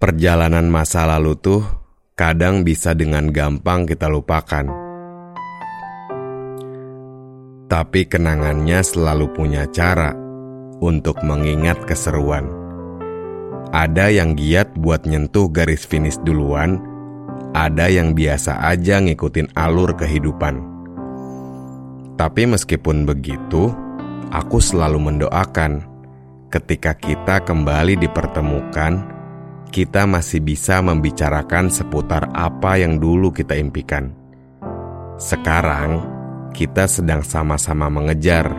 Perjalanan masa lalu tuh kadang bisa dengan gampang kita lupakan. Tapi kenangannya selalu punya cara untuk mengingat keseruan. Ada yang giat buat nyentuh garis finish duluan, ada yang biasa aja ngikutin alur kehidupan. Tapi meskipun begitu, aku selalu mendoakan ketika kita kembali dipertemukan, kita masih bisa membicarakan seputar apa yang dulu kita impikan. Sekarang, kita sedang sama-sama mengejar,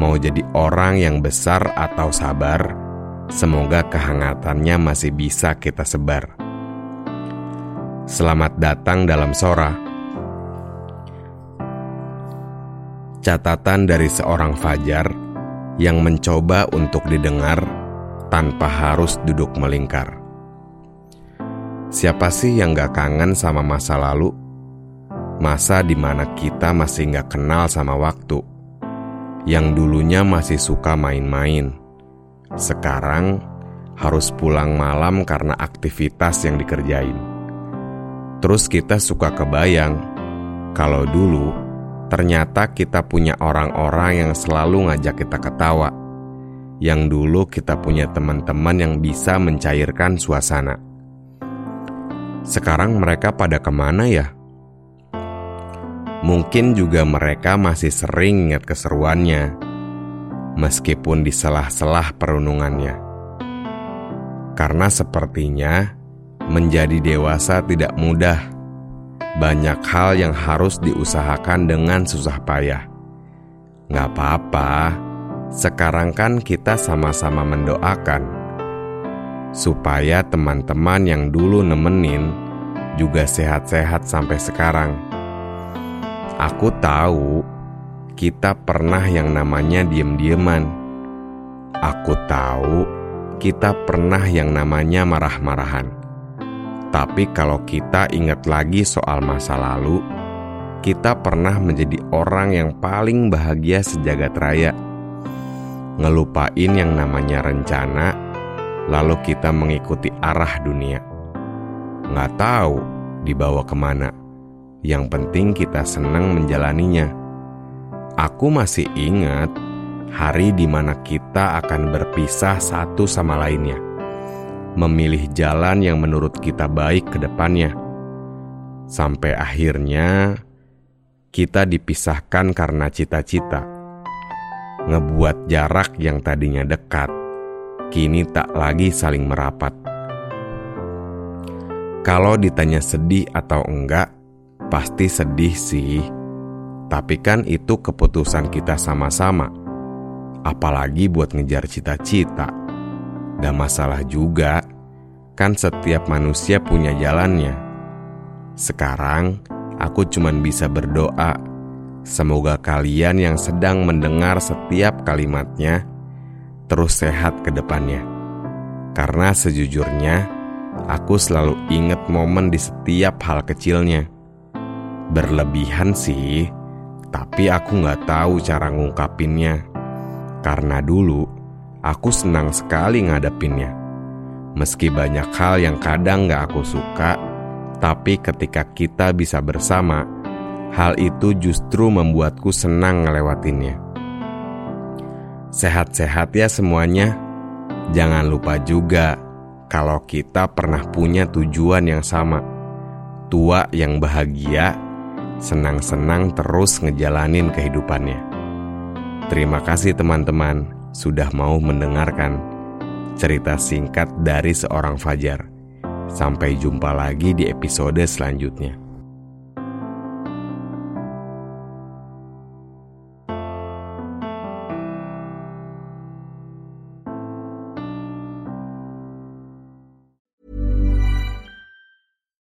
mau jadi orang yang besar atau sabar, semoga kehangatannya masih bisa kita sebar. Selamat datang dalam Sora. Catatan dari seorang Fajar yang mencoba untuk didengar tanpa harus duduk melingkar. Siapa sih yang gak kangen sama masa lalu? Masa di mana kita masih gak kenal sama waktu. Yang dulunya masih suka main-main. Sekarang harus pulang malam karena aktivitas yang dikerjain. Terus kita suka kebayang, kalau dulu ternyata kita punya orang-orang yang selalu ngajak kita ketawa. Yang dulu kita punya teman-teman yang bisa mencairkan suasana. Sekarang mereka pada ke mana ya? Mungkin juga mereka masih sering ingat keseruannya, meskipun di selah-selah perunungannya. Karena sepertinya Menjadi dewasa tidak mudah. Banyak hal yang harus diusahakan dengan susah payah. Gak apa-apa, sekarang kan kita sama-sama mendoakan supaya teman-teman yang dulu nemenin juga sehat-sehat sampai sekarang. Aku tahu kita pernah yang namanya diem-dieman. Aku tahu kita pernah yang namanya marah-marahan. Tapi kalau kita ingat lagi soal masa lalu, kita pernah menjadi orang yang paling bahagia sejagat raya. Ngelupain yang namanya rencana, lalu kita mengikuti arah dunia. Nggak tahu dibawa ke mana. Yang penting kita senang menjalaninya. Aku masih ingat hari di mana kita akan berpisah satu sama lainnya memilih jalan yang menurut kita baik ke depannya. Sampai akhirnya kita dipisahkan karena cita-cita. Ngebuat jarak yang tadinya dekat, kini tak lagi saling merapat. Kalau ditanya sedih atau enggak, pasti sedih sih. Tapi kan itu keputusan kita sama-sama. Apalagi buat ngejar cita-cita. Gak masalah juga, kan setiap manusia punya jalannya. Sekarang, aku cuma bisa berdoa. Semoga kalian yang sedang mendengar setiap kalimatnya terus sehat ke depannya. Karena sejujurnya, aku selalu ingat momen di setiap hal kecilnya. Berlebihan sih, tapi aku nggak tahu cara ngungkapinnya. Karena dulu, aku senang sekali ngadepinnya. Meski banyak hal yang kadang gak aku suka, tapi ketika kita bisa bersama, hal itu justru membuatku senang ngelewatinnya. Sehat-sehat ya semuanya. Jangan lupa juga kalau kita pernah punya tujuan yang sama. Tua yang bahagia, senang-senang terus ngejalanin kehidupannya. Terima kasih teman-teman sudah mau mendengarkan cerita singkat dari seorang Fajar. Sampai jumpa lagi di episode selanjutnya.